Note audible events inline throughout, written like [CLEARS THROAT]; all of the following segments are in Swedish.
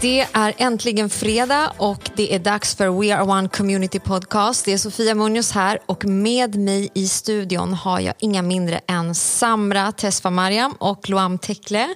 Det är äntligen fredag och det är dags för We Are One Community Podcast. Det är Sofia Munoz här och med mig i studion har jag inga mindre än Samra Tesfa Mariam och Loam Tekle.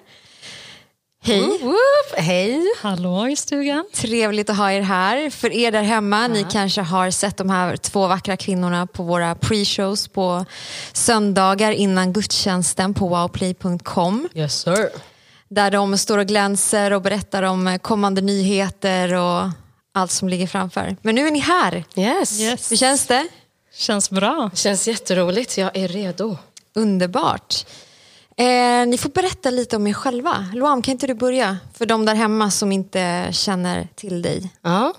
Hej! Woop, woop. Hej! Hallå i stugan. Trevligt att ha er här. För er där hemma, ni kanske har sett de här två vackra kvinnorna på våra pre-shows på söndagar innan gudstjänsten på wowplay.com. Yes sir. Där de står och glänser och berättar om kommande nyheter och allt som ligger framför. Men nu är ni här. Yes. Yes. Hur känns det? Känns bra. Känns jätteroligt, jag är redo. Underbart. Eh, ni får berätta lite om er själva. Loam, kan inte du börja? För de där hemma som inte känner till dig. Ja.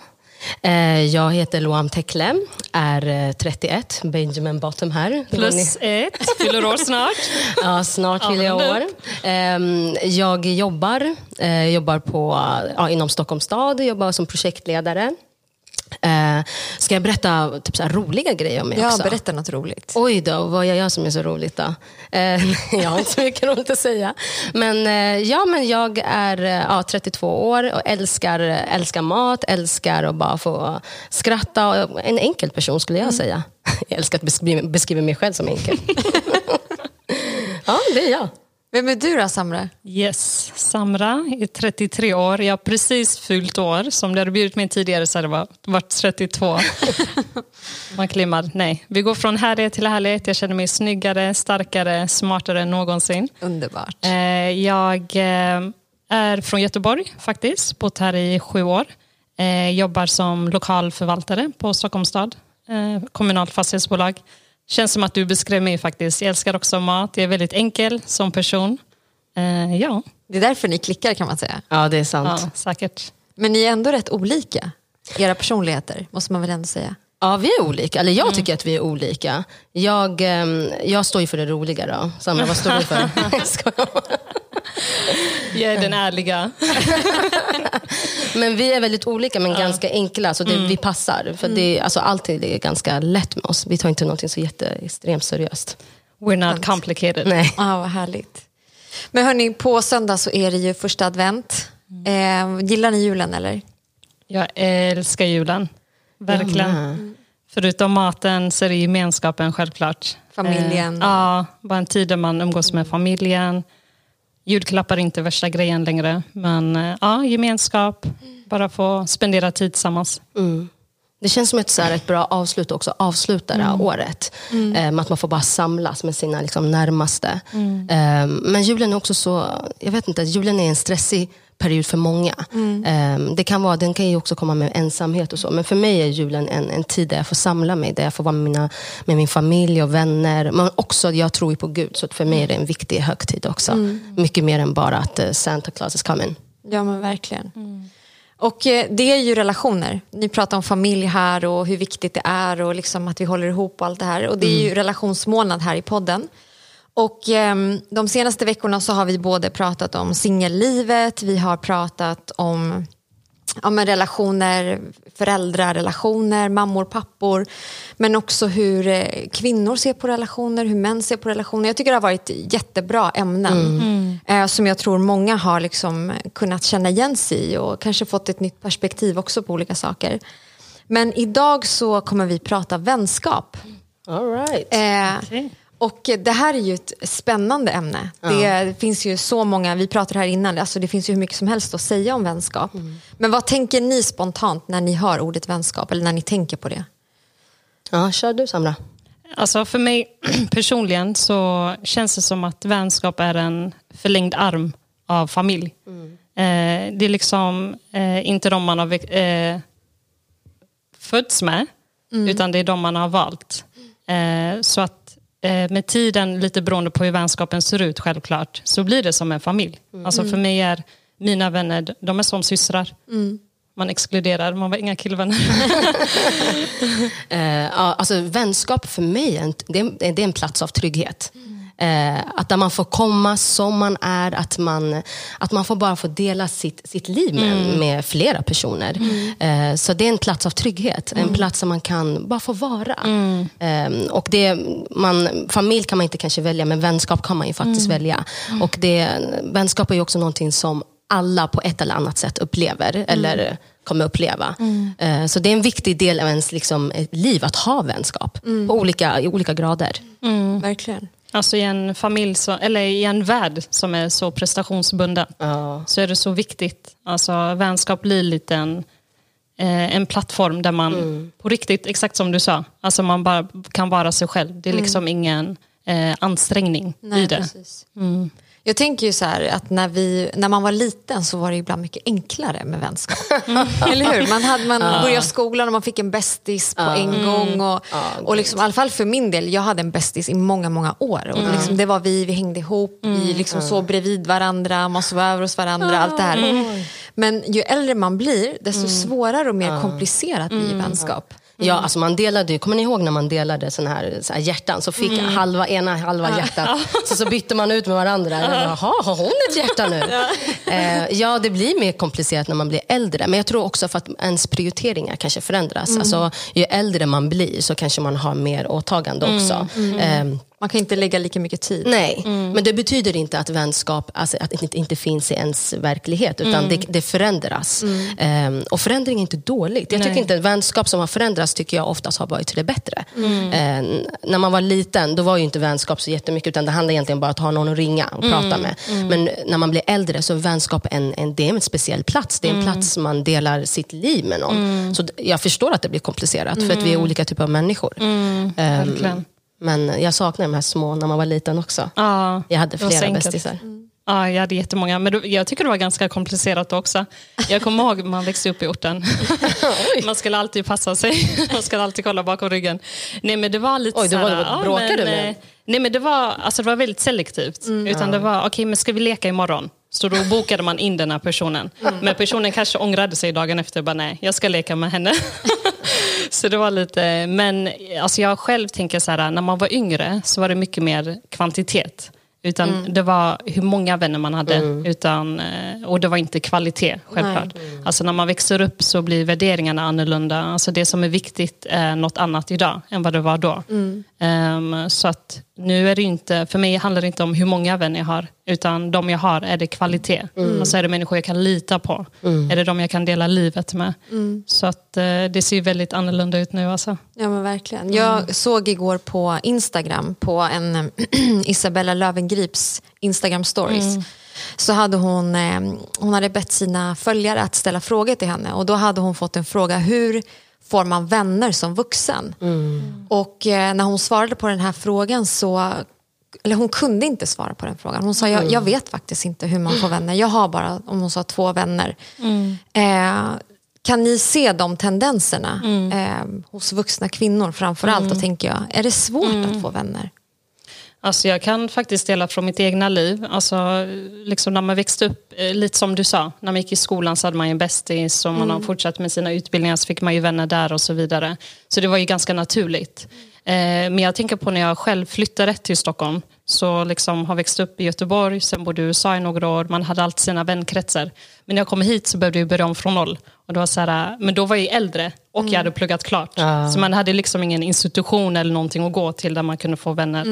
Eh, Jag heter Loam Tekle, är eh, 31, Benjamin Bottom här. Plus ett, fyller år snart. [LAUGHS] Ja, snart fyller jag år. Ehm, Jag jobbar, eh, jobbar på, ja, inom Stockholms stad, jobbar som projektledare. Eh, Ska jag berätta typ så roliga grejer om mig Ja, också? berätta något roligt. Oj då, vad gör jag som är så roligt då? Eh, [LAUGHS] jag har inte så mycket roligt att säga. Men, eh, ja, men jag är ja, 32 år och älskar, älskar mat, älskar att bara få skratta. En enkel person skulle jag säga. [LAUGHS] Jag älskar att beskriva, beskriva mig själv som enkel. [LAUGHS] ja, det är jag. Vem är du då, Samra? Yes, Samra är 33 år. Jag har precis fyllt år. Som du hade bjudit mig tidigare så hade det varit 32. [LAUGHS] Man klimmar. Nej, vi går från härlighet till härlighet. Jag känner mig snyggare, starkare, smartare än någonsin. Underbart. Eh, Jag eh, är från Göteborg faktiskt. Bott här i sju år. Eh, Jobbar som lokalförvaltare på Stockholms stad. Kommunalt fastighetsbolag. Känns som att du beskrev mig faktiskt. Jag älskar också mat. Jag är väldigt enkel som person. Eh, Ja, Det är därför ni klickar kan man säga. Ja, det är sant. ja säkert. Men ni är ändå rätt olika. Era personligheter, måste man väl ändå säga. Ja, vi är olika. Eller jag tycker att vi är olika. Jag, ehm, jag står ju för det roliga då. Sandra, vad står du för? [LAUGHS] Jag är den ärliga. Men vi är väldigt olika men ganska enkla, så det, vi passar. För det, alltså, allt är ganska lätt med oss. Vi tar inte någonting så jätteextremt seriöst. We're not complicated. Nej. Ja, vad härligt. Men hörni, på söndag så är det ju första advent. Eh, gillar ni julen eller? Jag älskar julen. Verkligen. Förutom maten så är det gemenskapen självklart. Familjen. Eh, ja, bara en tid där man umgås med familjen. Julklappar är inte värsta grejen längre. Men eh, ja, gemenskap. Bara få spendera tid tillsammans. Mm. Det känns som ett, så här, ett bra avslut också, avsluta det här året. Ehm, att man får bara samlas med sina liksom, närmaste. Ehm, men julen är också så, jag vet inte, julen är en stressig period för många. Ehm, det kan vara, den kan ju också komma med ensamhet och så. Men för mig är julen en, en tid där jag får samla mig, där jag får vara med, mina, med min familj och vänner. Men också, jag tror ju på Gud, så att för mig är det en viktig högtid också. Mycket mer än bara att eh, Santa Claus is coming. Ja men verkligen. Och eh, det är ju relationer. Ni pratar om familj här och hur viktigt det är och liksom att vi håller ihop och allt det här. Och det är ju relationsmånad här i podden. Och ehm, de senaste veckorna så har vi både pratat om singellivet, vi har pratat om ja, men relationer, föräldrarelationer, mammor, pappor. Men också hur eh, kvinnor ser på relationer, hur män ser på relationer. Jag tycker det har varit jättebra ämnen. Eh, som jag tror många har liksom kunnat känna igen sig i och kanske fått ett nytt perspektiv också på olika saker. Men idag så kommer vi prata vänskap. All right. Eh, Okej. Och det här är ju ett spännande ämne. Det finns ju så många, vi pratade här innan, alltså det finns ju hur mycket som helst att säga om vänskap. Men vad tänker ni spontant när ni hör ordet vänskap eller när ni tänker på det? Ja, kör du Samra. Alltså för mig [CLEARS THROAT] personligen så känns det som att vänskap är en förlängd arm av familj. Eh, det är liksom eh, inte de man har eh, fötts med, utan det är de man har valt. Eh, så att med tiden, lite beroende på hur vänskapen ser ut självklart, så blir det som en familj. Alltså för mig är mina vänner, de är som systrar. Man exkluderar, man var inga killvänner. [LAUGHS] Eh, alltså, vänskap för mig det är, det är en plats av trygghet. Eh, att där man får komma som man är, att man, att man får bara få dela sitt, sitt liv med, med flera personer. Eh, så det är en plats av trygghet, en plats där man kan bara få vara. Eh, och det, man, familj kan man inte kanske välja, men vänskap kan man ju faktiskt välja. Och det, vänskap är ju också någonting som alla på ett eller annat sätt upplever eller kommer uppleva. Eh, Så det är en viktig del av ens liksom, liv att ha vänskap på olika, i olika grader. Verkligen. Alltså i en familj, så, eller i en värld som är så prestationsbunden, Ja. så är det så viktigt. Alltså vänskap blir lite en, eh, en plattform där man Mm. på riktigt, exakt som du sa, alltså man bara kan vara sig själv. Det är liksom ingen eh, ansträngning i Nej, det. Jag tänker ju så här att när, vi, när man var liten så var det ibland mycket enklare med vänskap. [LAUGHS] Eller hur? Man, hade, man började skolan och man fick en bästis på en gång. Och, och liksom, I alla fall för min del, jag hade en bästis i många, många år. Och liksom, det var vi, vi hängde ihop, vi liksom sov bredvid varandra, man sov över hos varandra, allt det här. Men ju äldre man blir, desto svårare och mer komplicerat blir vänskap. Ja, alltså man delade kommer ni ihåg när man delade sån här, så här hjärtan? Så fick halva, ena halva hjärtat, så, så bytte man ut med varandra. Jaha, har hon ett hjärta nu? Eh, ja, det blir mer komplicerat när man blir äldre. Men jag tror också för att ens prioriteringar kanske förändras. Alltså, ju äldre man blir så kanske man har mer åtagande också. Eh, Man kan inte lägga lika mycket tid. Nej, men det betyder inte att vänskap alltså, att inte, inte finns i ens verklighet, utan det, det förändras. Ehm, och förändring är inte dåligt. Jag tycker Nej. inte vänskap som har förändrats tycker jag oftast har varit till det bättre. Ehm, när man var liten, då var ju inte vänskap så jättemycket, utan det handlade egentligen bara om att ha någon att ringa och prata med. Men när man blir äldre så är vänskap en, en, det är en speciell plats. Det är en plats man delar sitt liv med någon. Så jag förstår att det blir komplicerat, för att vi är olika typer av människor. Verkligen. Men jag saknar de här små när man var liten också. Ja, Jag hade flera bästisar. Ja, jag hade jättemånga. Men jag tycker det var ganska komplicerat också. Jag kommer ihåg man växte upp i orten. [LAUGHS] Man skulle alltid passa sig. [LAUGHS] Man skulle alltid kolla bakom ryggen. Nej, men det var lite Oj, det så var- här, det var- bråkade men, du med? eh, Nej, men det var, alltså, det var väldigt selektivt. Utan det var, okej, men ska vi leka imorgon? Så då bokade man in den här personen. Men personen kanske ångrade sig dagen efter. Bara, nej, jag ska leka med henne. [LAUGHS] så det var lite, men alltså jag själv tänker så här, när man var yngre så var det mycket mer kvantitet. Utan det var hur många vänner man hade. Utan, eh, och det var inte kvalitet, självklart. Alltså när man växer upp så blir värderingarna annorlunda. Alltså det som är viktigt är något annat idag än vad det var då. Ehm, så att nu är det inte, för mig handlar det inte om hur många vänner jag har. Utan de jag har, är det kvalitet? Alltså är det människor jag kan lita på? Är det de jag kan dela livet med? Så att eh, det ser väldigt annorlunda ut nu alltså. Ja men verkligen. Jag såg igår på Instagram, på en [CLEARS THROAT] Isabella Lövengrips Instagram stories. Så hade hon, eh, hon hade bett sina följare att ställa frågor till henne och då hade hon fått en fråga, hur får man vänner som vuxen? Och eh, när hon svarade på den här frågan så eller hon kunde inte svara på den frågan. Hon sa, jag, jag vet faktiskt inte hur man får vänner. Jag har bara, om hon sa, två vänner. Eh, kan ni se de tendenserna eh, hos vuxna kvinnor framför allt? Då tänker jag, är det svårt att få vänner? Alltså jag kan faktiskt dela från mitt egna liv. Alltså, liksom när man växte upp, eh, lite som du sa, när man gick i skolan så hade man ju en bästis och man har fortsatt med sina utbildningar så fick man ju vänner där och så vidare. Så det var ju ganska naturligt. Eh, men jag tänker på när jag själv flyttade till Stockholm, så liksom har växt upp i Göteborg, sen bodde i USA i några år, man hade alltid sina vänkretsar. Men när jag kom hit så behövde jag börja om från noll. Och det var så här, men då var jag äldre och jag hade pluggat klart. Så man hade liksom ingen institution eller någonting att gå till där man kunde få vänner.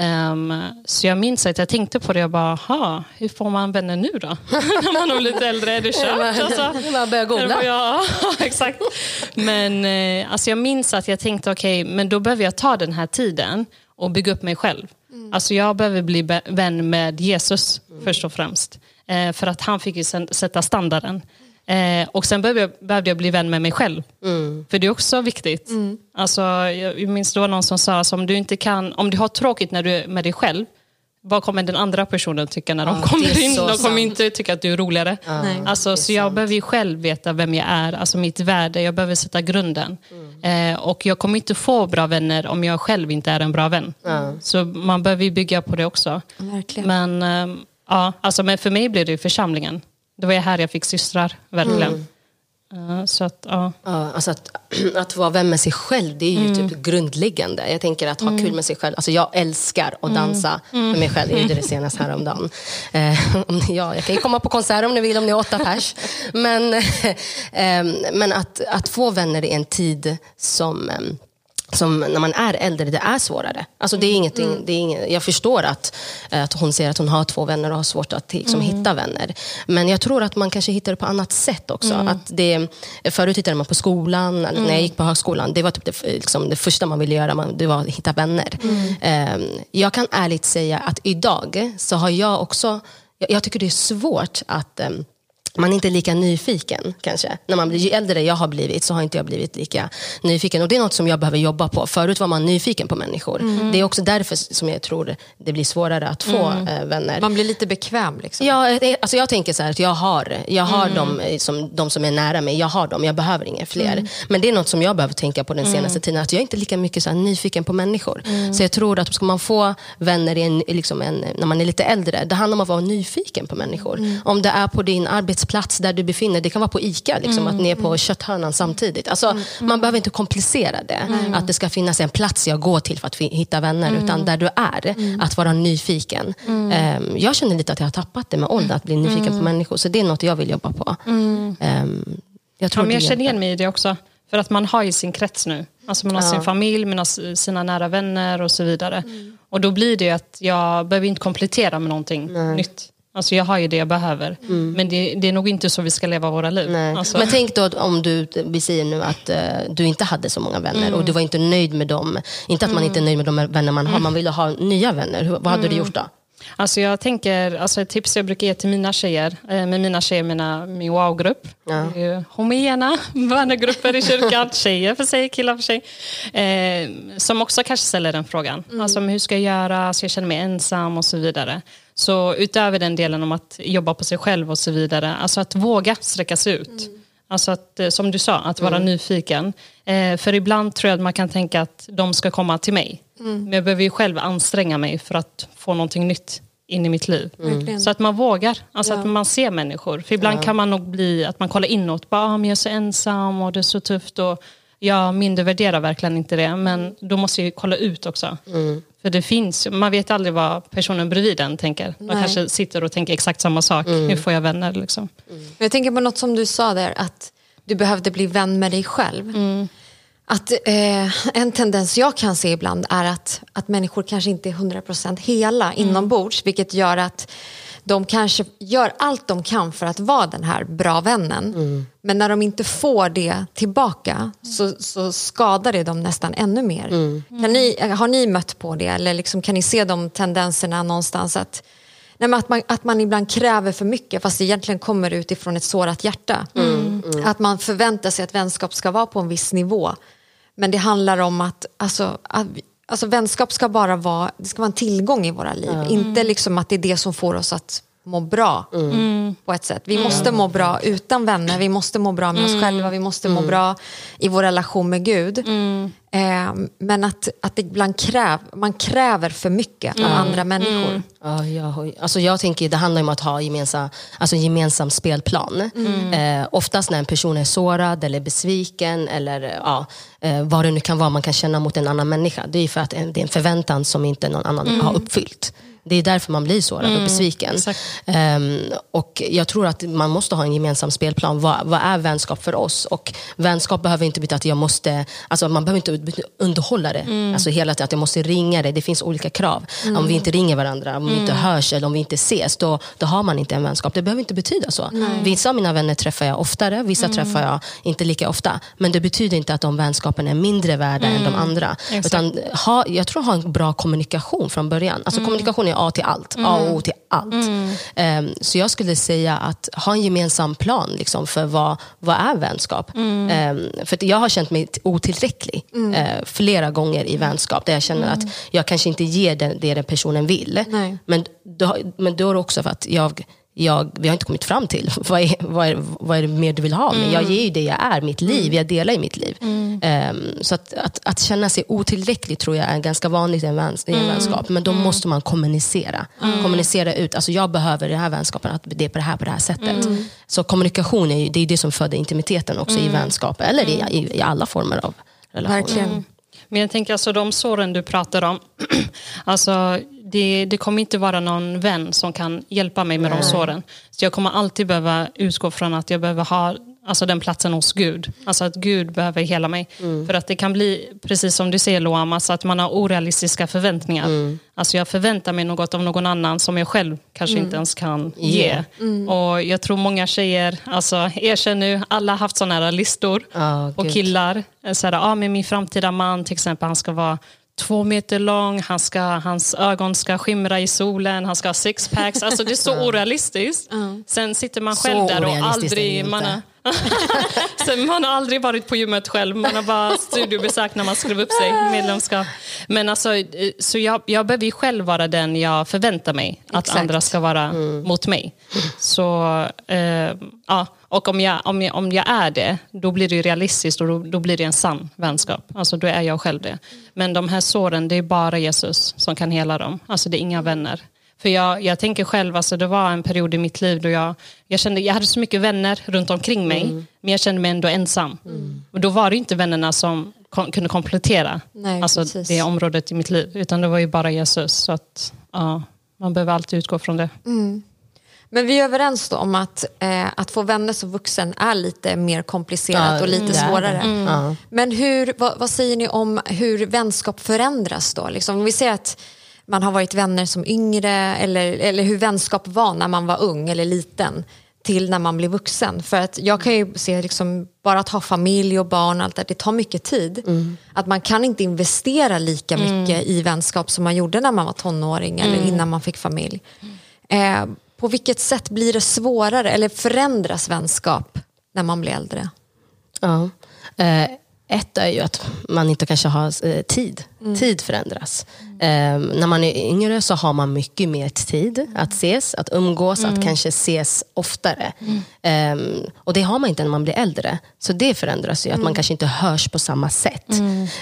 Ehm, så jag minns att jag tänkte på det och bara, "Ha, hur får man vänner nu då? [LAUGHS] När man är lite äldre, är det kört? Alltså, Man börjar googla. Ja, [LAUGHS] exakt. Men eh, alltså jag minns att jag tänkte, okej, men då behöver jag ta den här tiden och bygga upp mig själv. Alltså jag behöver bli vän med Jesus först och främst. Eh, för att han fick ju sätta standarden. Eh, och sen behövde jag, behövde jag bli vän med mig själv. För det är också viktigt. Alltså, jag minns det var någon som sa, alltså, om, du inte kan, om du har tråkigt när du är med dig själv, vad kommer den andra personen tycka när de Ja, kommer är in? De kommer sant. inte tycka att du är roligare. Nej. Alltså, så jag behöver ju själv veta vem jag är, alltså mitt värde. Jag behöver sätta grunden. Eh, och jag kommer inte få bra vänner om jag själv inte är en bra vän. Så man behöver ju bygga på det också. Verkligen. Men, ehm, ja, alltså, men för mig blev det ju församlingen. Det var ju här jag fick systrar, verkligen. Eh, så att, ja. Ja, alltså att, [CLEARS THROAT] att vara vän med sig själv, det är ju typ grundläggande. Jag tänker att ha kul med sig själv. Alltså jag älskar att dansa med mig själv. Jag gjorde det senast häromdagen. Eh, [LAUGHS] ja, jag kan ju komma på konsert om ni vill, om ni är åtta pers. Men, [LAUGHS] eh, men att, att få vänner i en tid som... Som när man är äldre, det är svårare. Alltså det är ingenting, mm. det är ingen, jag förstår att, att hon säger att hon har två vänner och har svårt att liksom, mm. hitta vänner. Men jag tror att man kanske hittar det på annat sätt också. Mm. Att det, förut hittade man på skolan, när jag mm. gick på högskolan. Det var typ det, liksom, det första man ville göra, man, det var att hitta vänner. Um, jag kan ärligt säga att idag så har jag också, jag, tycker det är svårt att um, man är inte lika nyfiken kanske. När man blir, ju äldre jag har blivit så har inte jag blivit lika nyfiken. Och Det är något som jag behöver jobba på. Förut var man nyfiken på människor. Mm. Det är också därför som jag tror det blir svårare att få mm. äh, vänner. Man blir lite bekväm. Liksom. Ja, alltså jag tänker så här att jag har, jag har mm. dem eh, som, de som är nära mig. Jag har dem, jag behöver inga fler. Mm. Men det är något som jag behöver tänka på den mm. senaste tiden. Att jag är inte lika mycket så nyfiken på människor. Mm. Så jag tror att ska man få vänner en, liksom en, när man är lite äldre, det handlar om att vara nyfiken på människor. Om det är på din arbetsplats där du befinner. Det kan vara på ICA, liksom, mm, att ni är på mm. kötthörnan samtidigt. Alltså, mm, man behöver inte komplicera det. Att det ska finnas en plats jag går till för att hitta vänner. Utan där du är, att vara nyfiken. Um, jag känner lite att jag har tappat det med ålder, att bli nyfiken på människor. Så det är något jag vill jobba på. Um, jag, tror ja, jag känner igen mig i det också. För att man har ju sin krets nu. Alltså man har ja. sin familj, man har sina nära vänner och så vidare. Mm. Och då blir det att jag behöver inte komplettera med någonting Nej. nytt. Alltså jag har ju det jag behöver. Mm. Men det, det, är nog inte så vi ska leva våra liv. Alltså. Men tänk då om du, vi säger nu att uh, du inte hade så många vänner mm. och du var inte nöjd med dem. Inte att man inte är nöjd med de vänner man har, mm. man vill ha nya vänner. Hur, vad hade du mm. gjort då? Alltså jag tänker, alltså ett tips jag brukar ge till mina tjejer, eh, med mina tjejer, mina, min wow-grupp. Ja. Homogena [LAUGHS] vännergrupper i kyrkan, [LAUGHS] tjejer för sig, killar för sig. Eh, som också kanske ställer den frågan. Mm. Alltså hur ska jag göra, så jag känner mig ensam och så vidare. Så utöver den delen om att jobba på sig själv och så vidare, alltså att våga sträcka sig ut. Mm. Alltså att, eh, som du sa, att vara mm. nyfiken. Eh, för ibland tror jag att man kan tänka att de ska komma till mig. Mm. Men jag behöver ju själv anstränga mig för att få någonting nytt in i mitt liv. Mm. Så att man vågar, alltså ja. att man ser människor. För ibland ja. kan man nog bli att man kollar inåt, bara, ah, men jag är så ensam och det är så tufft. Och jag mindervärderar verkligen inte det, men då måste jag kolla ut också. Mm. För det finns, man vet aldrig vad personen bredvid en tänker. Man kanske sitter och tänker exakt samma sak. Mm. Hur får jag vänner? Liksom. Mm. Jag tänker på något som du sa där, att du behövde bli vän med dig själv. Mm. Att, eh, en tendens jag kan se ibland är att, att människor kanske inte är 100% hela mm. inombords, vilket gör att de kanske gör allt de kan för att vara den här bra vännen. Mm. Men när de inte får det tillbaka så, så skadar det dem nästan ännu mer. Mm. Kan ni, har ni mött på det eller liksom, kan ni se de tendenserna någonstans? att Nej, att, man, att man ibland kräver för mycket fast det egentligen kommer utifrån ett sårat hjärta. Mm, mm. Att man förväntar sig att vänskap ska vara på en viss nivå. Men det handlar om att, alltså, att Alltså vänskap ska bara vara, det ska vara en tillgång i våra liv. Mm. Inte liksom att det är det som får oss att må bra mm. på ett sätt. Vi mm. måste må bra utan vänner, vi måste må bra med oss mm. själva, vi måste må mm. bra i vår relation med Gud. Mm. Eh, men att, att det ibland kräv, man kräver för mycket av andra människor. Ja, jag, alltså jag tänker det handlar om att ha gemensam, alltså gemensam spelplan. Eh, oftast när en person är sårad eller besviken eller ja, eh, vad det nu kan vara man kan känna mot en annan människa. Det är för att det är en förväntan som inte någon annan har uppfyllt. Det är därför man blir sårad mm, och besviken. Um, och Jag tror att man måste ha en gemensam spelplan. Vad, vad, är vänskap för oss? Och Vänskap behöver inte betyda att jag måste, alltså man behöver inte underhålla det. Mm. Alltså hela tiden att jag måste ringa det. Det finns olika krav. Mm. Om vi inte ringer varandra, om vi inte mm. hörs eller om vi inte ses, då, då har man inte en vänskap. Det behöver inte betyda så. Vissa av mina vänner träffar jag oftare, vissa mm. träffar jag inte lika ofta. Men det betyder inte att de vänskapen är mindre värda än de mm. andra. Utan ha, jag tror ha en bra kommunikation från början. Alltså kommunikation är A till allt. Mm. A och O till allt. Mm. Um, så jag skulle säga att ha en gemensam plan liksom, för vad, vad är vänskap. Mm. Um, för jag har känt mig otillräcklig uh, flera gånger i vänskap. Där jag känner att jag kanske inte ger det, det den personen vill. Nej. Men, då, men då är det också för att jag jag, vi har inte kommit fram till. [LAUGHS] Vad är, vad är, vad är det mer du vill ha? Mm. jag ger ju det jag är, mitt liv. Mm. Jag delar i mitt liv. Mm. Um, så att, att, att, känna sig otillräcklig tror jag är ganska vanligt i en, väns, i en mm. vänskap. Men då mm. måste man kommunicera. Mm. Kommunicera ut. Alltså jag behöver den här vänskapen, att det är på det här, på det här sättet. Så kommunikation är ju, det är det som föder intimiteten också i vänskap. Eller i, i, i alla former av relationer. Verkligen. Men jag tänker alltså de såren du pratar om, [CLEARS THROAT] alltså det, det, kommer inte vara någon vän som kan hjälpa mig med Nej. de såren. Så jag kommer alltid behöva utgå från att jag behöver ha alltså den platsen hos Gud. Alltså att Gud behöver hela mig. Mm. För att det kan bli, precis som du säger Loam, alltså att man har orealistiska förväntningar. Mm. Alltså jag förväntar mig något av någon annan som jag själv kanske Mm. inte ens kan ge. Och jag tror många tjejer, alltså erkänn nu, alla har haft sådana här listor. Ja, och killar, så här, ah, men min framtida man till exempel, han ska vara två meter lång, han ska, hans ögon ska skimra i solen, han ska ha sixpacks. Alltså det är så orealistiskt. Sen sitter man Så själv där och aldrig... Man har, [LAUGHS] Sen man har aldrig varit på gymmet själv, man har bara studiebesök när man skrev upp sig, medlemskap. Men alltså, så jag, jag behöver ju själv vara den jag förväntar mig att Exakt. andra ska vara mot mig. Så, eh, ja, och om jag, om, jag, om jag är det, då blir det ju realistiskt och då, då blir det en sann vänskap. Alltså då är jag själv det. Men de här såren, det är bara Jesus som kan hela dem. Alltså det är inga vänner. För jag, jag tänker själv, alltså det var en period i mitt liv då jag, jag kände, jag hade så mycket vänner runt omkring mig, men jag kände mig ändå ensam. Och då var det inte vännerna som kom, kunde komplettera Nej, alltså precis. det området i mitt liv, utan det var ju bara Jesus. Så att, ja, man behöver alltid utgå från det. Men vi är överens då om att, eh, att få vänner som vuxen är lite mer komplicerat Ja, och lite det. svårare. Ja. Men hur, vad, vad säger ni om hur vänskap förändras då? Liksom, om vi säger att man har varit vänner som yngre eller, eller hur vänskap var när man var ung eller liten till när man blir vuxen. För att jag kan ju se liksom, bara att ha familj och barn, allt det, det tar mycket tid. Att man kan inte investera lika mycket i vänskap som man gjorde när man var tonåring eller innan man fick familj. Eh, på vilket sätt blir det svårare eller förändras vänskap när man blir äldre? Ja. Eh, ett är ju att man inte kanske har eh, tid. Tid förändras. Eh, när man är yngre så har man mycket mer tid att ses, att umgås, att kanske ses oftare. Eh, och det har man inte när man blir äldre. Så det förändras ju, att man kanske inte hörs på samma sätt.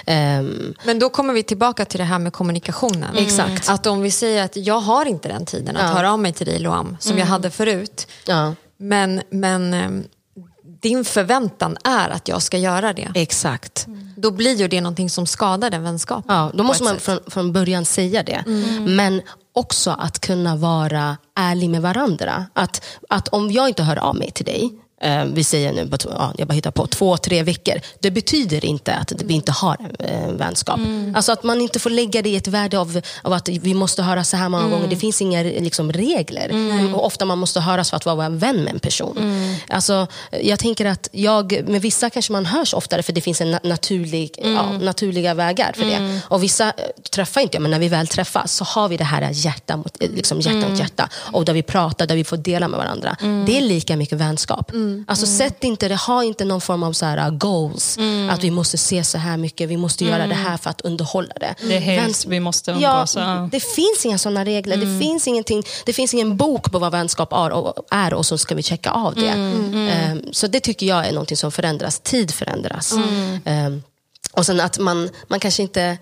Eh, Men då kommer vi tillbaka till det här med kommunikationen. Exakt. Att om vi säger att jag har inte den tiden att Ja. höra av mig till dig Loam som jag hade förut. ja, Men, men din förväntan är att jag ska göra det. exakt. Då blir ju det någonting som skadar den vänskapen. Ja, då måste man från, från början säga det. Men också att kunna vara ärlig med varandra. Att, att om jag inte hör av mig till dig, vi säger nu, ja, jag bara hittar på, två, tre veckor. Det betyder inte att vi inte har en eh, vänskap. Alltså att man inte får lägga det i ett värde av, av att vi måste höra så här många gånger. Det finns inga liksom, regler. Och ofta man måste höras för att vara vän med en person. Alltså, jag tänker att jag, med vissa kanske man hörs oftare för det finns en na- naturlig, ja, naturliga vägar för det. Och vissa eh, träffar inte jag, men när vi väl träffas så har vi det här hjärta mot, eh, liksom hjärta, mot hjärta. Och där vi pratar, där vi får dela med varandra. Det är lika mycket vänskap. Alltså sätt inte, det har inte någon form av så här, uh, goals. Att vi måste se så här mycket, vi måste göra det här för att underhålla det. Det är helst Väns- vi måste Ja, umgås. Ja. det finns inga sådana regler. Det, finns ingenting, det finns ingen bok på vad vänskap är och, är och så ska vi checka av det. Ehm, så det tycker jag är något som förändras. Tid förändras. Ehm, och sen att man, man kanske inte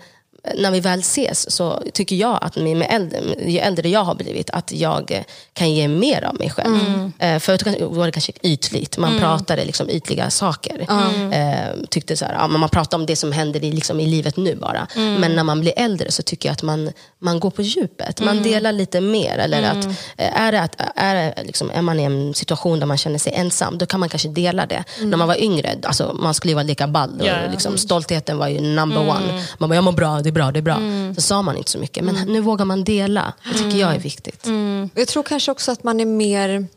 när vi väl ses så tycker jag att med med äldre, ju äldre jag har blivit att jag kan ge mer av mig själv. Eh, förut var det kanske ytligt, man pratade liksom ytliga saker. Eh, tyckte så här, ja, men man pratar om det som händer i, liksom, i livet nu bara. Men när man blir äldre så tycker jag att man, man går på djupet. Man delar lite mer. Eller att, eh, är, det att, är, det liksom, är man i en situation där man känner sig ensam, då kan man kanske dela det. När man var yngre, alltså, man skulle ju vara lika ball. Och, ja. liksom, stoltheten var ju number one. Man bara, jag mår bra, det bra, det är bra. Så sa man inte så mycket. Men nu vågar man dela. Det tycker jag är viktigt. Och Jag tror kanske också att man är mer...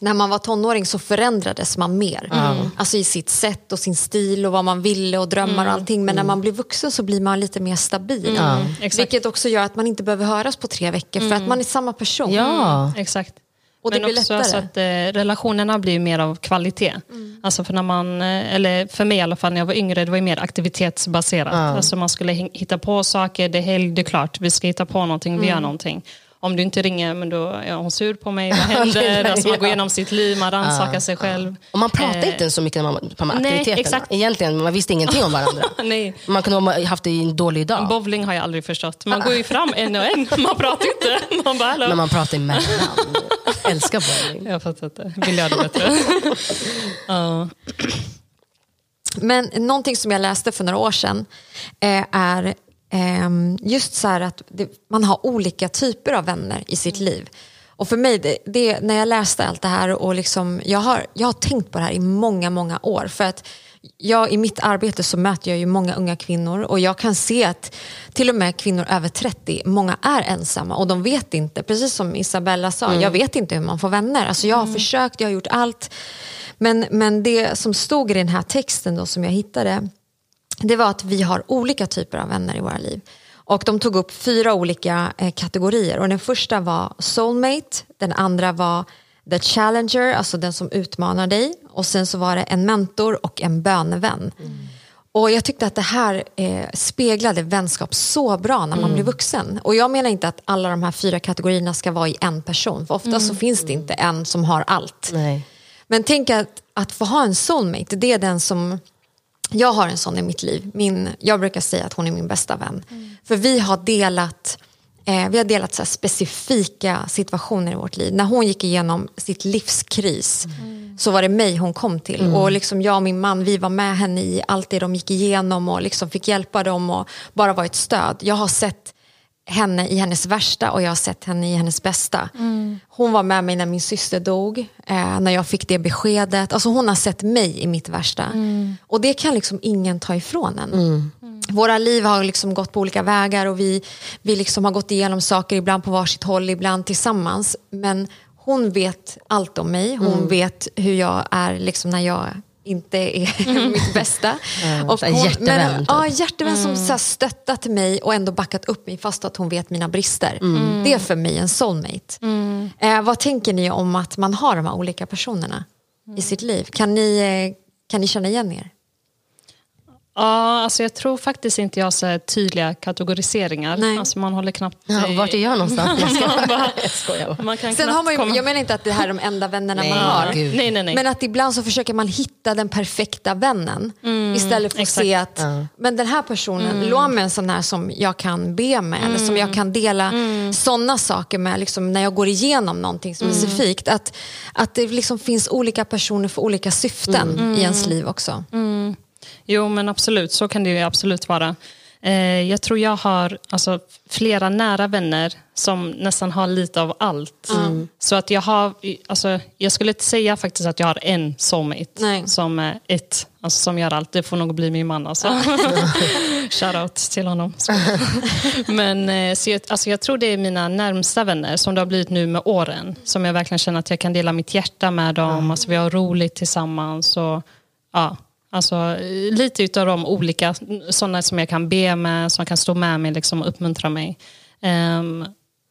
När man var tonåring så förändrades man mer. Alltså i sitt sätt och sin stil och vad man ville och drömmar och allting. Men när man blir vuxen så blir man lite mer stabil. Exakt. Vilket också gör att man inte behöver höras på tre veckor för att man är samma person. Ja. Exakt. Och det Men blir också lättare. alltså att eh, relationerna blir mer av kvalitet. Alltså för, när man, eh, eller för mig i alla fall när jag var yngre, det var ju mer aktivitetsbaserat. Alltså man skulle hi- hitta på saker, det är helg, det är klart, vi ska hitta på någonting, vi gör någonting. Om du inte ringer, men då är hon sur på mig, vad händer? [LAUGHS] Alltså man går igenom sitt liv, man rannsakar sig själv. Och man pratar Eh, inte så mycket när man, på de här nej, aktiviteterna. exakt. Egentligen, man visste ingenting om varandra. [LAUGHS] Nej. Man kunde ha haft det en dålig dag. Bowling har jag aldrig förstått. Man går ju fram en och en, [LAUGHS] man pratar inte. Man bara, Hallå. man pratar emellan. Jag älskar bowling. Jag fattar inte, vill göra det bättre. Ja. [CLEARS THROAT] Men någonting som jag läste för några år sedan eh, är just så här att det, man har olika typer av vänner i sitt liv. Och för mig, det, det, när jag läste allt det här och liksom, jag, har, jag har tänkt på det här i många, många år. För att jag, I mitt arbete så möter jag ju många unga kvinnor och jag kan se att till och med kvinnor över 30, många är ensamma och de vet inte, precis som Isabella sa, mm. jag vet inte hur man får vänner. Alltså jag har mm. försökt, jag har gjort allt. Men, men det som stod i den här texten då som jag hittade, det var att vi har olika typer av vänner i våra liv. Och de tog upp fyra olika eh, kategorier och den första var soulmate, den andra var the challenger, alltså den som utmanar dig och sen så var det en mentor och en bönevän. Mm. Och jag tyckte att det här eh, speglade vänskap så bra när man mm. blir vuxen. Och jag menar inte att alla de här fyra kategorierna ska vara i en person, för ofta mm. så finns det inte en som har allt. Nej. Men tänk att, att få ha en soulmate, det är den som jag har en sån i mitt liv. Min, jag brukar säga att hon är min bästa vän. Mm. För vi har delat, eh, vi har delat så specifika situationer i vårt liv. När hon gick igenom sitt livskris mm. så var det mig hon kom till. Mm. Och liksom jag och min man vi var med henne i allt det de gick igenom och liksom fick hjälpa dem och bara var ett stöd. Jag har sett henne i hennes värsta och jag har sett henne i hennes bästa. Mm. Hon var med mig när min syster dog, eh, när jag fick det beskedet. Alltså hon har sett mig i mitt värsta. Mm. Och det kan liksom ingen ta ifrån en. Mm. Våra liv har liksom gått på olika vägar och vi, vi liksom har gått igenom saker, ibland på varsitt håll, ibland tillsammans. Men hon vet allt om mig, hon mm. vet hur jag är liksom när jag inte är [LAUGHS] mm. mitt bästa. Mm. Och hon, hjärtevän. Men, ja, hjärtevän mm. som så stöttat mig och ändå backat upp mig fast att hon vet mina brister. Mm. Det är för mig en soulmate. Mm. Eh, vad tänker ni om att man har de här olika personerna i sitt liv? Kan ni, eh, kan ni känna igen er? Ja, alltså jag tror faktiskt inte jag har så tydliga kategoriseringar. Nej. Alltså man håller knappt... Ja, vart är jag någonstans? Jag, [LAUGHS] ska... jag skojar man kan Sen har man ju, komma... Jag menar inte att det här är de enda vännerna nej, man har. Nej, nej, nej. Men att ibland så försöker man hitta den perfekta vännen. Mm, istället för att se att ja. men den här personen, mm. låt mig en sån här som jag kan be med. Mm. Eller som jag kan dela mm. sådana saker med liksom, när jag går igenom någonting specifikt. Mm. Att, att det liksom finns olika personer för olika syften mm. i ens liv också. Jo men absolut, så kan det ju absolut vara. Eh, jag tror jag har alltså, flera nära vänner som nästan har lite av allt. Mm. Så att jag har, alltså, jag skulle inte säga faktiskt att jag har en soulmate Nej. som är ett, alltså, som gör allt. Det får nog bli min man alltså. [LAUGHS] Shoutout till honom. Men eh, så jag, alltså, jag tror det är mina närmsta vänner som det har blivit nu med åren. Som jag verkligen känner att jag kan dela mitt hjärta med dem. Mm. Alltså, vi har roligt tillsammans. Och, ja, Alltså, lite utav de olika, sådana som jag kan be med, som kan stå med mig liksom, och uppmuntra mig. Um,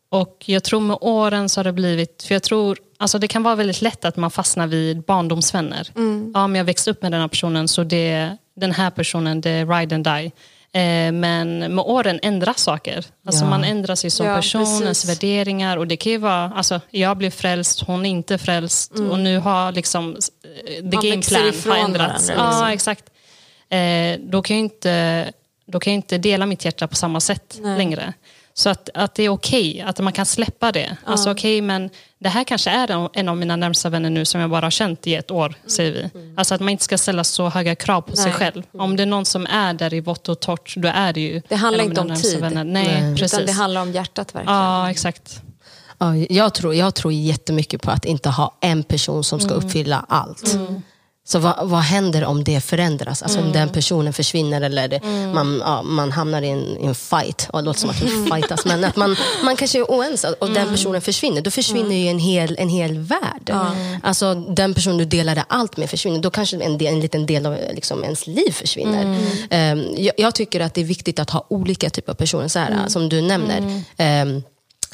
och jag tror med åren så har det blivit, för jag tror, alltså det kan vara väldigt lätt att man fastnar vid barndomsvänner. Mm. Ja, men jag växte upp med den här personen så det, den här personen, det är ride and die. Eh, men med åren ändras saker. Alltså ja. Man ändrar sig som ja, person, precis. ens värderingar. Och det kan vara, alltså, jag blev frälst, hon är inte frälst. Mm. Och nu har liksom, the game plan har ändrats. Varandra, liksom. Ja, exakt. Eh, då, kan jag inte, då kan jag inte dela mitt hjärta på samma sätt Nej. längre. Så att, att det är okej, okay, att man kan släppa det. Ja. Alltså okej, okay, men det här kanske är en av mina närmsta vänner nu som jag bara har känt i ett år, mm. säger vi. Mm. Alltså att man inte ska ställa så höga krav på Nej. sig själv. Om det är någon som är där i vått och torrt, då är det ju Det handlar inte om tid. Nej, Nej. Precis. utan det handlar om hjärtat verkligen. Ja, exakt. Ja, jag, tror, jag tror jättemycket på att inte ha en person som ska mm. uppfylla allt. Mm. Så vad, vad händer om det förändras? Alltså mm. om den personen försvinner eller mm. man, ja, man hamnar i en, i en fight. Och det låter som att vi mm. fightas. Men att man, man kanske är oense och den mm. personen försvinner. Då försvinner mm. ju en hel, en hel värld. Mm. Alltså den person du delade allt med försvinner. Då kanske en, del, en liten del av liksom, ens liv försvinner. Um, jag, jag, tycker att det är viktigt att ha olika typer av personer. Så här, Som du nämner. Um,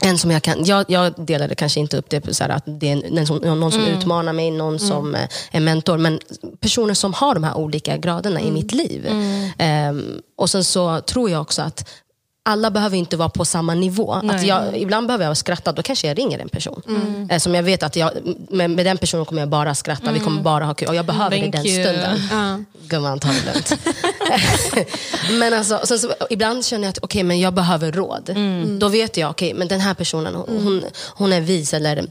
en som jag kan, jag, jag delade kanske inte upp det på så att det är en som, någon som mm. utmanar mig, någon mm. som eh, är mentor. Men personer som har de här olika graderna mm. i mitt liv. Um, och sen så tror jag också att alla behöver inte vara på samma nivå. Att jag, ibland behöver jag skratta, då kanske jag ringer en person. Mm. Eh, som jag vet att jag, med, med, den personen kommer jag bara skratta, mm. vi kommer bara ha kul. Och jag behöver Thank det den you. stunden. Uh. Gumman, ta det lugnt. [LAUGHS] [LAUGHS] men alltså, så, så, ibland känner jag att okay, men jag behöver råd. Mm. Då vet jag, okay, men den här personen hon, hon, hon är vis eller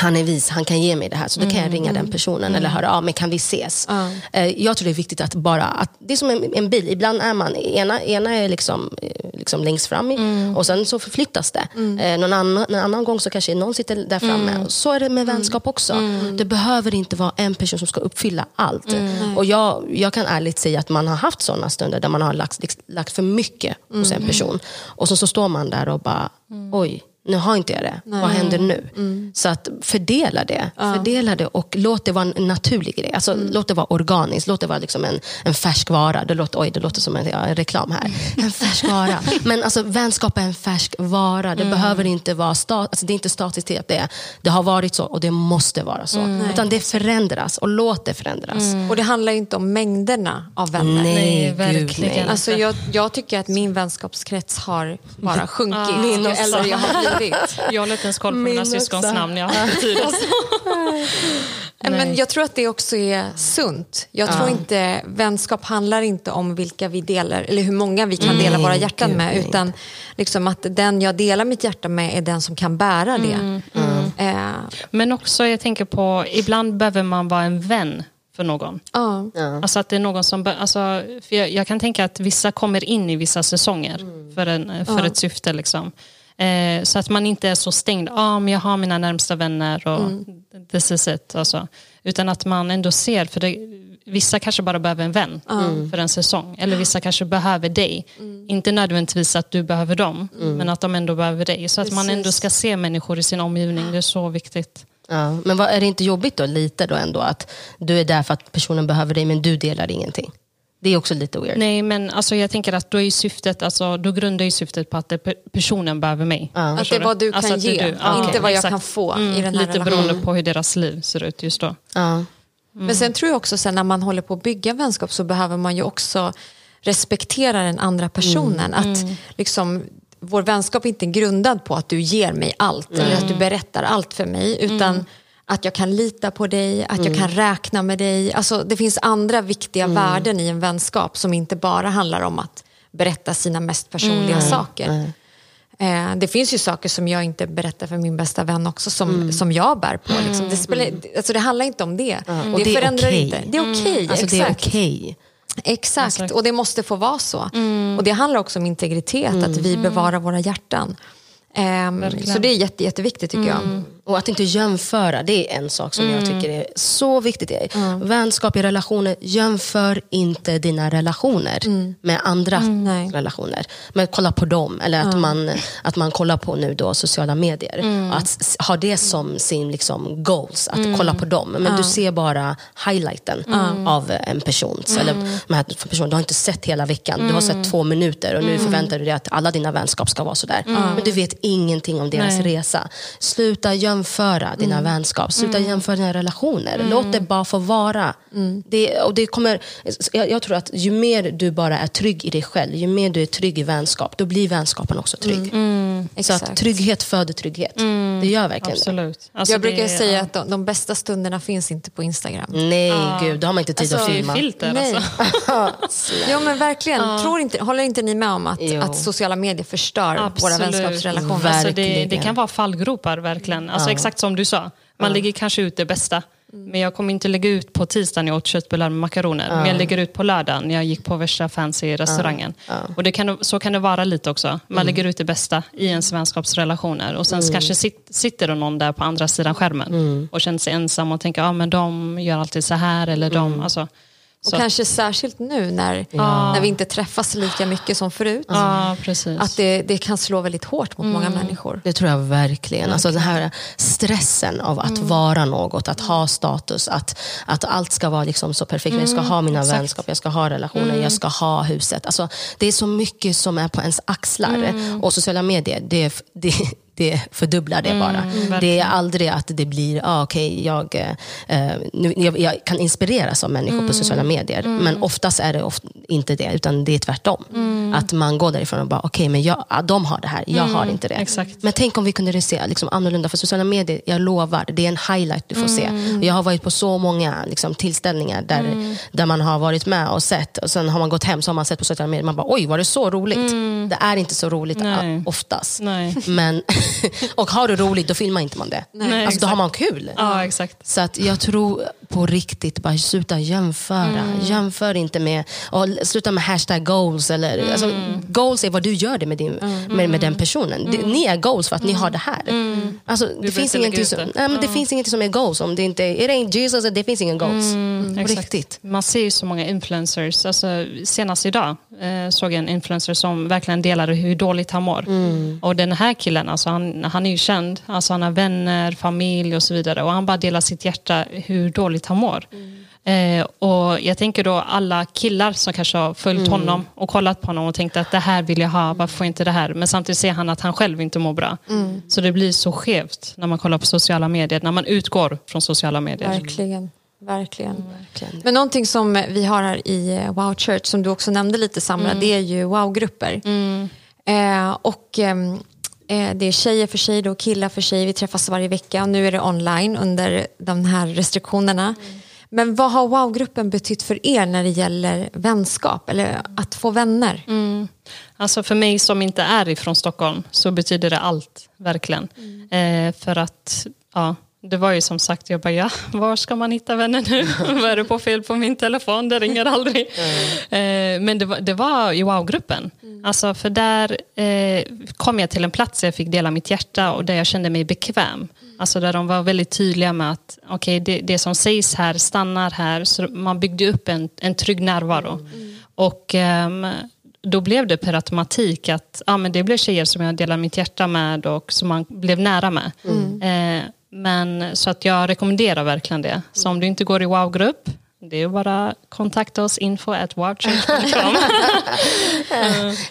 han är vis, han kan ge mig det här. Så då kan jag ringa den personen eller höra av mig, kan vi ses? Eh, jag tror det är viktigt att bara, att, det är som en, en bil, ibland är man, ena, ena är liksom, eh, liksom längst fram i, och sen så förflyttas det. Eh, någon, annan, en annan gång så kanske någon sitter där framme. Så är det med vänskap också. Det behöver inte vara en person som ska uppfylla allt. Och jag, jag kan ärligt säga att man har haft sådana stunder där man har lagt, lagt för mycket hos en person. Och så, så står man där och bara, oj, nu har inte jag det. Vad händer nu? Så att fördela det. Fördela det och låt det vara en naturlig grej. Alltså, Låt det vara organiskt. Låt det vara liksom en, en färsk vara. Det låter, oj, det låter som en, ja, en reklam här. En färsk vara. [LAUGHS] Men alltså, vänskap är en färsk vara. Det behöver inte vara sta, alltså, det är inte statiskt till att det, det har varit så och det måste vara så. Utan det förändras och låt det förändras. Och det handlar ju inte om mängderna av vänner. Nej, Nej, verkligen. nej. Alltså jag, jag tycker att min vänskapskrets har bara sjunkit Min ju också. äldre jag har blivit. Jag har inte ens koll på Min mina syskons namn. Jag har inte tid. Alltså. [LAUGHS] Men jag tror att det också är sunt. Jag tror inte, vänskap handlar inte om vilka vi delar, eller hur många vi kan dela våra hjärtan med. Utan liksom att den jag delar mitt hjärta med är den som kan bära det. Eh, Men också, jag tänker på, ibland behöver man vara en vän för någon. ja. Alltså att det är någon som, alltså, för jag, jag kan tänka att vissa kommer in i vissa säsonger för, en, för ett syfte. Liksom. Eh, så att man inte är så stängd, ah, men jag har mina närmsta vänner och this is it. Alltså. Utan att man ändå ser, för det, vissa kanske bara behöver en vän för en säsong. Eller vissa kanske behöver dig. Inte nödvändigtvis att du behöver dem, men att de ändå behöver dig. Så att man ändå Precis. ska se människor i sin omgivning, det är så viktigt. Ja, men vad, är det inte jobbigt då, lite då ändå, att du är där för att personen behöver dig men du delar ingenting? Det är också lite weird. Nej, men alltså, jag tänker att då, är syftet, alltså, då grundar ju syftet på att personen behöver mig. Att Förstår det är vad du Alltså kan att är ge, du. Ja, inte vad jag exakt. kan få Mm, i den här Lite relationen. beroende på hur deras liv ser ut just då. Ja. Men sen tror jag också sen när man håller på att bygga vänskap så behöver man ju också respektera den andra personen. Att liksom, vår vänskap är inte grundad på att du ger mig allt eller att du berättar allt för mig. Utan att jag kan lita på dig, att jag kan räkna med dig. Alltså, det finns andra viktiga värden i en vänskap som inte bara handlar om att berätta sina mest personliga saker. Eh, det finns ju saker som jag inte berättar för min bästa vän också som, som jag bär på. Liksom. Det, spelar, alltså, det handlar inte om det. Och Det, det förändrar okej. inte. Det är okej, Alltså det är exakt. okej. Exakt, Exakt. och det måste få vara så. Och det handlar också om integritet, att vi bevarar våra hjärtan. Verkligen. så det är jätte, jätteviktigt tycker jag. Och att inte jämföra, det är en sak som jag tycker är så viktigt. Vänskap i relationer, jämför inte dina relationer med andra Nej. relationer. Men kolla på dem, eller att, man, att man kollar på nu då sociala medier. Och att ha det som sin liksom, goals, att kolla på dem. Men du ser bara highlighten av en persons, eller de här personen. Du har inte sett hela veckan, du har sett två minuter och nu förväntar du dig att alla dina vänskap ska vara sådär. Men du vet ingenting om deras resa. Sluta jämföra dina vänskap, sluta jämföra dina relationer. Låt det bara få vara. Det, och det kommer, jag, jag tror att ju mer du bara är trygg i dig själv, ju mer du är trygg i vänskap, då blir vänskapen också trygg. Så att Exakt. trygghet föder trygghet. Det gör verkligen Absolut. Alltså, jag brukar det- säga ja. att de, de bästa stunderna finns inte på Instagram. Nej, gud, då har man inte tid Alltså, att filma. filter Nej. alltså. [LAUGHS] Ja men verkligen, Tror inte, håller inte ni med om att, Jo. att sociala medier förstör våra Absolut. vänskapsrelationer? Ver- Alltså det, det kan vara fallgropar verkligen. Alltså Exakt som du sa. Man lägger kanske ut det bästa. Men jag kommer inte lägga ut på tisdagen jag åt köttbullar med makaroner. Men jag lägger ut på lördagen när jag gick på värsta fancy restaurangen. Och det kan, så kan det vara lite också. Man lägger ut det bästa i ens vänskapsrelationer. Och sen kanske sit, sitter det någon där på andra sidan skärmen. Och känner sig ensam och tänker, ja ah, men de gör alltid så här. Eller de, alltså, Och så, kanske särskilt nu när, när vi inte träffas lika mycket som förut. Ja. Att det, det kan slå väldigt hårt mot många människor. Det tror jag verkligen. Alltså den här stressen av Mm. att vara något, att ha status, att, att allt ska vara liksom så perfekt. Jag ska ha mina Mm, exakt. vänskap, jag ska ha relationer, jag ska ha huset. Alltså, det är så mycket som är på ens axlar. Mm. Och sociala medier, det, det, det fördubblar det bara. Mm, det är aldrig att det blir, ah, okej, jag, eh, nu, jag, jag kan inspireras av människor Mm. på sociala medier. Men oftast är det ofta inte det, utan det är tvärtom. Mm. Att man går därifrån och bara, okej, men jag, ah, de har det här, jag har inte det. exakt. Men tänk om vi kunde se liksom, annorlunda, för sociala medier, jag lovar, det är en highlight du får se. Jag har varit på så många liksom, tillställningar där, där man har varit med och sett, och sen har man gått hem så har man sett på sociala medier, man bara oj, var det så roligt? Det är inte så roligt Nej. a- oftast. Nej. Men, [LAUGHS] [LAUGHS] och har du roligt, då filmar inte man det. Nej, alltså, då har man kul. Ja, exakt. Så att jag tror på riktigt, bara sluta jämföra. Mm. Jämför inte med, och sluta med hashtag goals. Eller, Mm. alltså, goals är vad du gör det med, din, med, med den personen. Det, ni är goals för att ni har det här. Alltså, det, behöver finns ingenting som, nej, men det finns ingenting som är goals. Om det inte är, ain't Jesus, det finns ingen goals. Mm, riktigt. Man ser ju så många influencers. Alltså, senast idag eh, såg jag en influencer som verkligen delade hur dåligt han mår. Och den här killen, alltså, han, han är ju känd. Alltså, han har vänner, familj och så vidare. Och han bara delar sitt hjärta hur dåligt han mår. Eh, och jag tänker då alla killar som kanske har följt honom och kollat på honom och tänkt att det här vill jag ha, varför får jag inte det här? Men samtidigt ser han att han själv inte mår bra. Så det blir så skevt när man kollar på sociala medier, när man utgår från sociala medier. Verkligen. Verkligen. Verkligen. Men någonting som vi har här i eh, Wow Church, som du också nämnde lite Samra, det är ju Wow-grupper. Eh, och eh, det är tjejer för sig och killar för sig. Vi träffas varje vecka och nu är det online under de här restriktionerna. Men vad har Wow-gruppen betytt för er när det gäller vänskap eller att få vänner? Alltså för mig som inte är ifrån Stockholm så betyder det allt, verkligen. Eh, för att, ja, det var ju som sagt, jag bara, ja, var ska man hitta vänner nu? [LAUGHS] Vad är det på fel på min telefon? Det ringer aldrig. Eh, men det var, det var i wow-gruppen. Alltså för där eh, kom jag till en plats där jag fick dela mitt hjärta och där jag kände mig bekväm. Alltså där de var väldigt tydliga med att okay, det, det som sägs här stannar här. Så man byggde upp en, en trygg närvaro. Och ehm, då blev det per automatik att ja, men det blev tjejer som jag delade mitt hjärta med och som man blev nära med. Eh, men så att jag rekommenderar verkligen det. Så om du inte går i wow-grupp, det är bara kontakta oss info at wowchurch.com.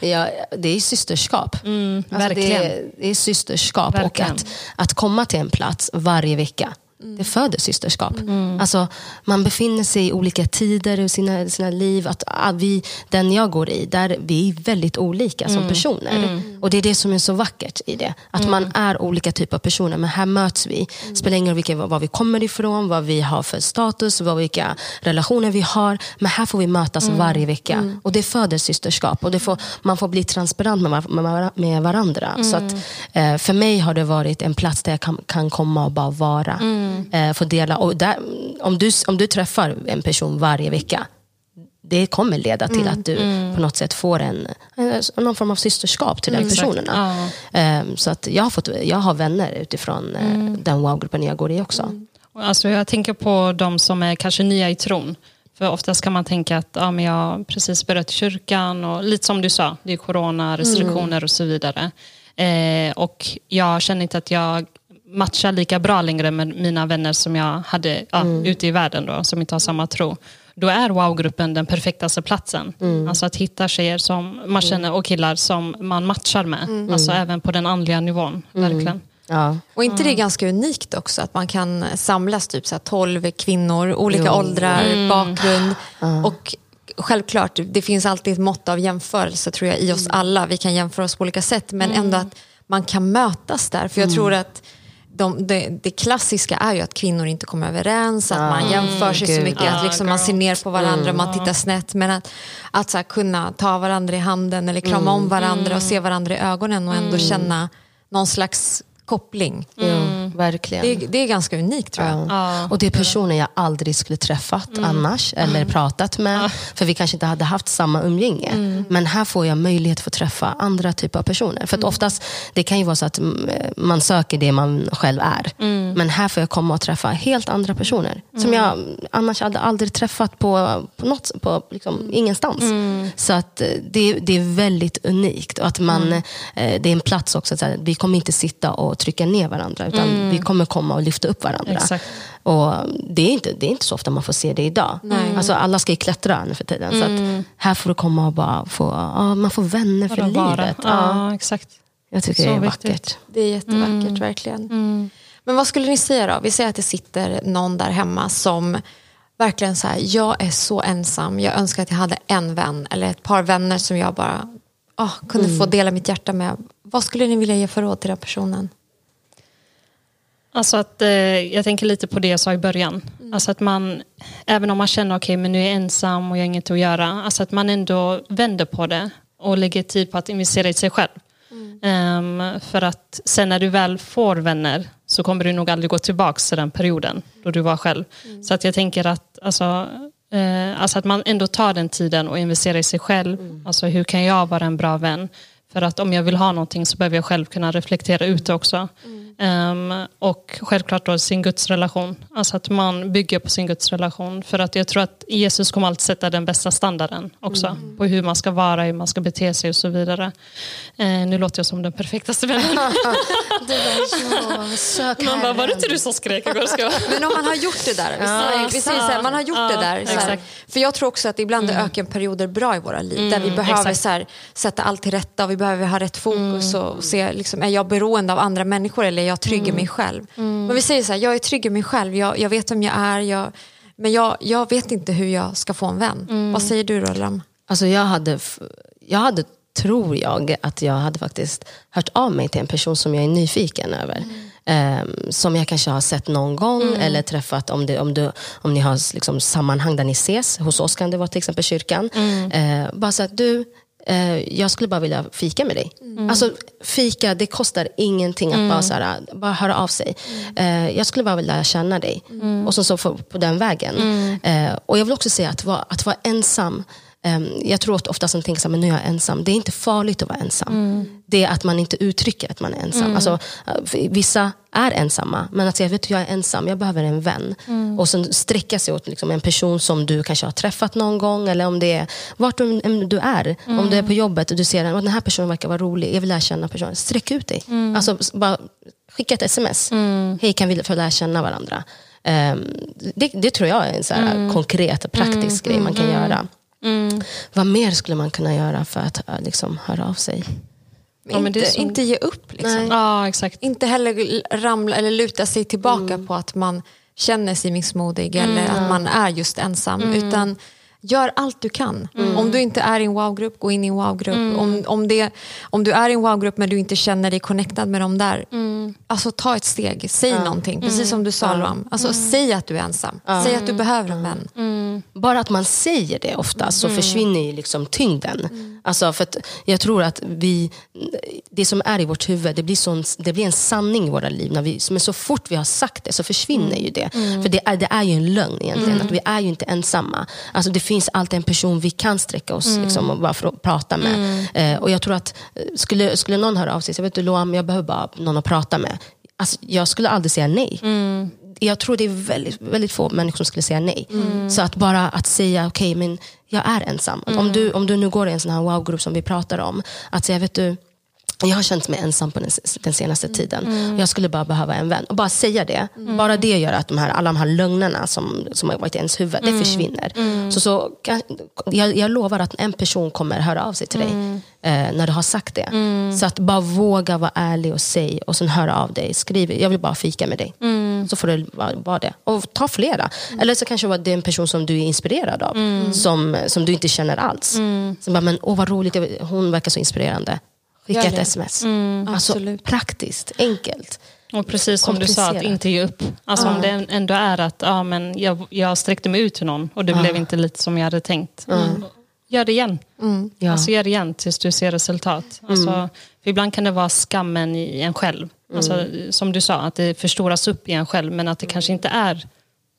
[LAUGHS] Ja, det är systerskap. alltså det, verkligen. är, det är systerskap. Verkligen. Och att, att komma till en plats varje vecka, det föder systerskap. Alltså, man befinner sig i olika tider i sina, sina liv. Att, ah, vi, den jag går i, där vi är väldigt olika som personer. Och det är det som är så vackert i det. Att man är olika typer av personer, men här möts vi. spelar ingen roll vilka, var vi kommer ifrån, vad vi har för status, vad, vilka relationer vi har. Men här får vi mötas varje vecka. Och det föder systerskap. Och det får, man får bli transparent med, var- med, var- med varandra. Så att, eh, för mig har det varit en plats där jag kan, kan komma och bara vara. Eh, få dela. Och där, om, du, om du träffar en person varje vecka, det kommer leda till att du på något sätt får en, en, någon form av systerskap till den personen. Eh, så att jag, har fått, jag har vänner utifrån eh, den wow-gruppen jag går i också. Alltså jag tänker på de som är kanske nya i tron. För oftast kan man tänka att ja, men jag har precis börjat kyrkan och lite som du sa, det är corona, restriktioner och så vidare. Eh, och jag känner inte att jag matchar lika bra längre med mina vänner som jag hade ja, ute i världen då, som inte har samma tro. Då är wow-gruppen den perfektaste platsen. Alltså att hitta tjejer som man känner och killar som man matchar med. Alltså även på den andliga nivån. Verkligen. Ja. Och inte det är ganska unikt också att man kan samlas typ så här 12 kvinnor, olika åldrar, bakgrund. Och självklart, det finns alltid ett mått av jämförelse tror jag i oss alla. Vi kan jämföra oss på olika sätt men ändå att man kan mötas där. För jag tror att de, det, det klassiska är ju att kvinnor inte kommer överens, att man jämför sig så mycket, att liksom man ser ner på varandra, man tittar snett. Men att, att så här, kunna ta varandra i handen eller krama om varandra och se varandra i ögonen och ändå känna någon slags koppling. Jo, verkligen. Det, är- det är ganska unikt tror jag. Ja. Och det är personer jag aldrig skulle träffat annars eller pratat med. För vi kanske inte hade haft samma umgänge. Men här får jag möjlighet att träffa andra typer av personer. För att oftast, det kan ju vara så att mm, man söker det man själv är. Men här får jag komma och träffa helt andra personer. Som jag annars hade aldrig träffat på, på, något, på liksom, ingenstans. Så att eh, det, det är väldigt unikt. Och att man, eh, det är en plats också, så här, vi kommer inte sitta och trycka ner varandra. Utan vi kommer komma och lyfta upp varandra. Exakt. Och det, är inte, det är inte så ofta man får se det idag. Alltså, alla ska ju klättra nu för tiden. Så att här får du komma och bara få, ja, man får vänner för Bara livet. Ja, Ja, exakt. jag tycker Så det är viktigt. vackert. Det är jättevackert verkligen. Men vad skulle ni säga då? Vi säger att det sitter någon där hemma som verkligen så här, jag är så ensam, jag önskar att jag hade en vän eller ett par vänner som jag bara ah, kunde få dela mitt hjärta med. Vad skulle ni vilja ge för råd till den personen? Alltså att, eh, jag tänker lite på det jag sa i början. Alltså att man, även om man känner okej men nu är jag ensam och jag har inget att göra. Alltså att man ändå vänder på det och lägger tid på att investera i sig själv. Ehm, för att sen när du väl får vänner så kommer du nog aldrig gå tillbaka till den perioden då du var själv. Så att jag tänker att, alltså, eh, alltså att man ändå tar den tiden och investerar i sig själv. Alltså hur kan jag vara en bra vän? För att om jag vill ha någonting så behöver jag själv kunna reflektera ut det också. Um, och självklart då sin gudsrelation. Alltså att man bygger på sin gudsrelation. För att jag tror att Jesus kommer alltid sätta den bästa standarden också. Mm. På hur man ska vara, hur man ska bete sig och så vidare. Uh, nu låter jag som den perfektaste vännen. sök Man bara, var det inte du som skrek igår? Men om man har gjort det där. Vi säger, vi säger så här, man har gjort ja, det där. Här, för jag tror också att ibland är mm. ökenperioder bra i våra liv. Mm, där vi behöver så här, sätta allt till rätta och vi behöver ha rätt fokus. Mm. Och se, liksom, är jag beroende av andra människor eller jag trygg mm. i mig själv. Mm. Men vi säger så här, jag är trygg i mig själv, jag, jag vet vem jag är, jag, men jag, jag vet inte hur jag ska få en vän. Mm. Vad säger du Roland? Alltså jag hade, jag hade, tror jag, att jag hade faktiskt hört av mig till en person som jag är nyfiken över. Um, som jag kanske har sett någon gång mm. eller träffat om, det, om, du, om ni har liksom sammanhang där ni ses. Hos oss kan det vara till exempel kyrkan. Mm. Uh, bara så att du, Eh, jag skulle bara vilja fika med dig. Mm. Alltså fika, det kostar ingenting att mm. bara, så här, bara höra av sig. Mm. jag skulle bara vilja känna dig. Mm. Och så, så på, på den vägen. Mm. Eh, och jag vill också säga att vara, att vara ensam, jag tror att oftast man tänker att nu är jag ensam. Det är inte farligt att vara ensam. Mm. Det är att man inte uttrycker att man är ensam. Mm. Alltså, vissa är ensamma, men att säga att jag är ensam, jag behöver en vän. Mm. Och sen sträcka sig åt liksom, en person som du kanske har träffat någon gång, eller om det är vart du, du är. Mm. Om du är på jobbet och du ser att den här personen verkar vara rolig, jag vill lära känna personen. Sträck ut dig. Mm. Alltså, bara skicka ett sms. Mm. Hej, kan vi få lära känna varandra? Um, det, det, tror jag är en så här, mm. konkret, praktisk mm. grej man kan göra. Vad mer skulle man kunna göra för att liksom, höra av sig? Ja, inte, som... inte ge upp. Liksom. Ja, exakt. Inte heller ramla eller luta sig tillbaka mm. på att man känner sig missmodig mm. eller att man är just ensam. Mm. Utan Gör allt du kan. Mm. Om du inte är i en wow-grupp, gå in i en wow-grupp. Mm. Om, om, om du är i en wow-grupp men du inte känner dig connectad med dem där, mm. alltså ta ett steg. Säg ja. någonting, precis mm. som du sa Loam. Alltså, mm. Säg att du är ensam. Säg att du behöver en vän. Mm. Bara att man säger det ofta så försvinner ju liksom tyngden. Alltså, för jag tror att vi, det som är i vårt huvud, det blir, sån, det blir en sanning i våra liv. När vi, men så fort vi har sagt det så försvinner ju det. För det är, det är ju en lögn egentligen, att vi är ju inte ensamma. Alltså, det finns alltid en person vi kan sträcka oss mm. liksom, och bara prata med. Mm. Eh, och jag tror att eh, skulle, skulle någon höra av sig, så vet du Loam, jag behöver bara någon att prata med. Alltså, jag skulle aldrig säga nej. Mm. Jag tror det är väldigt, väldigt få människor som skulle säga nej. Mm. Så att bara att säga, okej okay, men jag är ensam. Om, mm. du, om du nu går i en sån här wow-grupp som vi pratar om, att säga, vet du, jag har känt mig ensam på den, den senaste mm. tiden. Mm. Jag skulle bara behöva en vän. Och bara säga det. Mm. Bara det gör att de här, alla de här lögnerna som, som har varit i ens huvud, det mm. försvinner. Mm. Så, så, jag, jag lovar att en person kommer höra av sig till dig mm. eh, när du har sagt det. Så att bara våga vara ärlig och säg och sen höra av dig. Skriv, jag vill bara fika med dig. Så får det vara, det. Och ta flera. Eller så kanske det är en person som du är inspirerad av. Som, som du inte känner alls. Så bara, men, åh vad roligt, hon verkar så inspirerande Skicka ett sms. Mm, alltså, praktiskt, enkelt. Och precis som du sa, att inte ge upp. Alltså ja. om det ändå är att ja, men jag, jag sträckte mig ut till någon och det ja. blev inte lite som jag hade tänkt. Mm. Gör det igen. Mm. Ja. Alltså, gör det igen tills du ser resultat. Alltså, mm. för ibland kan det vara skammen i en själv. Alltså, mm. Som du sa, att det förstoras upp i en själv men att det kanske inte är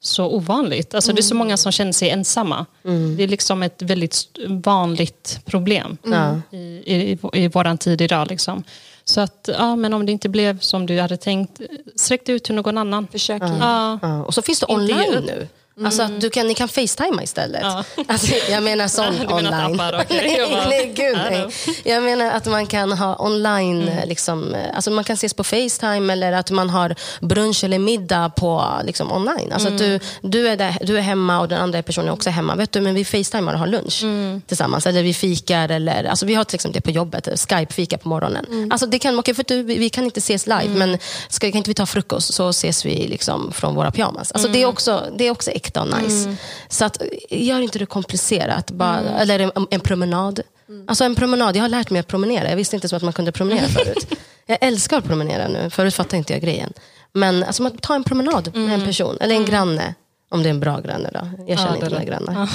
så ovanligt. Alltså, mm. Det är så många som känner sig ensamma. Mm. Det är liksom ett väldigt vanligt problem mm. i, i, i vår tid idag. Liksom. Så att, ja, men om det inte blev som du hade tänkt, sträck ut till någon annan. Försök ja. ja. Och så finns det online nu. Mm. Alltså att du kan, ni kan facetima istället. Ja. [LAUGHS] Alltså, jag menar [LAUGHS] sån du online. Appar, okay. [LAUGHS] nej, nej, gud, nej. Jag menar att man kan ha online, mm. liksom, alltså man kan ses på facetime eller att man har brunch eller middag på liksom, online. Alltså mm. att du, mm. du, är där, du är hemma och den andra personen är också hemma. Vet du, men vi facetimar och har lunch mm. tillsammans. Eller vi fikar. Eller, alltså vi har till exempel det på jobbet, Skype-fika på morgonen. Mm. Alltså det kan, okay, för du, vi kan inte ses live, men ska, kan inte vi ta frukost så ses vi liksom från våra pyjamas. Alltså det, är också, det är också äkta och nice. Mm. Så att, gör inte det komplicerat. Bara, mm. Eller en, en promenad. Mm. Alltså en promenad, jag har lärt mig att promenera. Jag visste inte så att man kunde promenera [LAUGHS] förut. Jag älskar att promenera nu. Förut fattade inte jag grejen. Men alltså, ta en promenad med en mm. person. Eller en mm. granne. Om det är en bra granne då. Jag känner ja, inte mina grannar. Ja. [LAUGHS]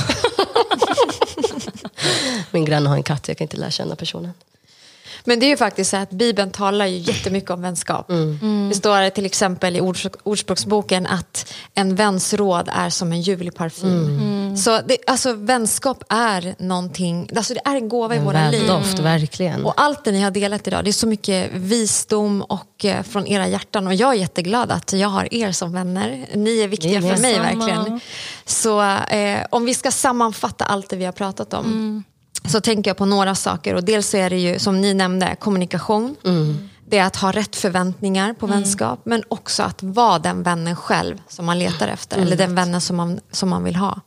Min granne har en katt, jag kan inte lära känna personen. Men det är ju faktiskt så att Bibeln talar ju jättemycket om vänskap. Mm. Det står till exempel i ordspråk, Ordspråksboken att en väns råd är som en ljuvlig parfym. Mm. Så det, alltså, vänskap är någonting, alltså, det är en gåva i En våra liv. väldoft, verkligen. Och allt det ni har delat idag, det är så mycket visdom och eh, från era hjärtan. Och jag är jätteglad att jag har er som vänner. Ni är viktiga Ni är för mig samma. verkligen. Så eh, om vi ska sammanfatta allt det vi har pratat om så tänker jag på några saker. Och dels är det ju, som ni nämnde, kommunikation. Det är att ha rätt förväntningar på vänskap. Men också att vara den vännen själv som man letar efter. Eller den vännen som man, som man vill ha.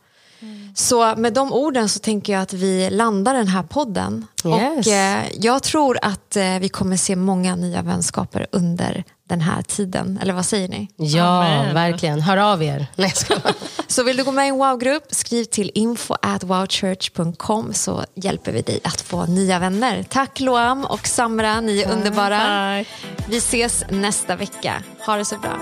Så med de orden så tänker jag att vi landar den här podden. Yes. Och eh, jag tror att eh, vi kommer se många nya vänskaper under den här tiden. Eller vad säger ni? Ja, Amen. verkligen. Hör av er. Nej. [LAUGHS] Så vill du gå med i en wow-grupp, skriv till info at wowchurch.com så hjälper vi dig att få nya vänner. Tack Loam och Samra, ni är underbara. Bye. Vi ses nästa vecka. Ha det så bra.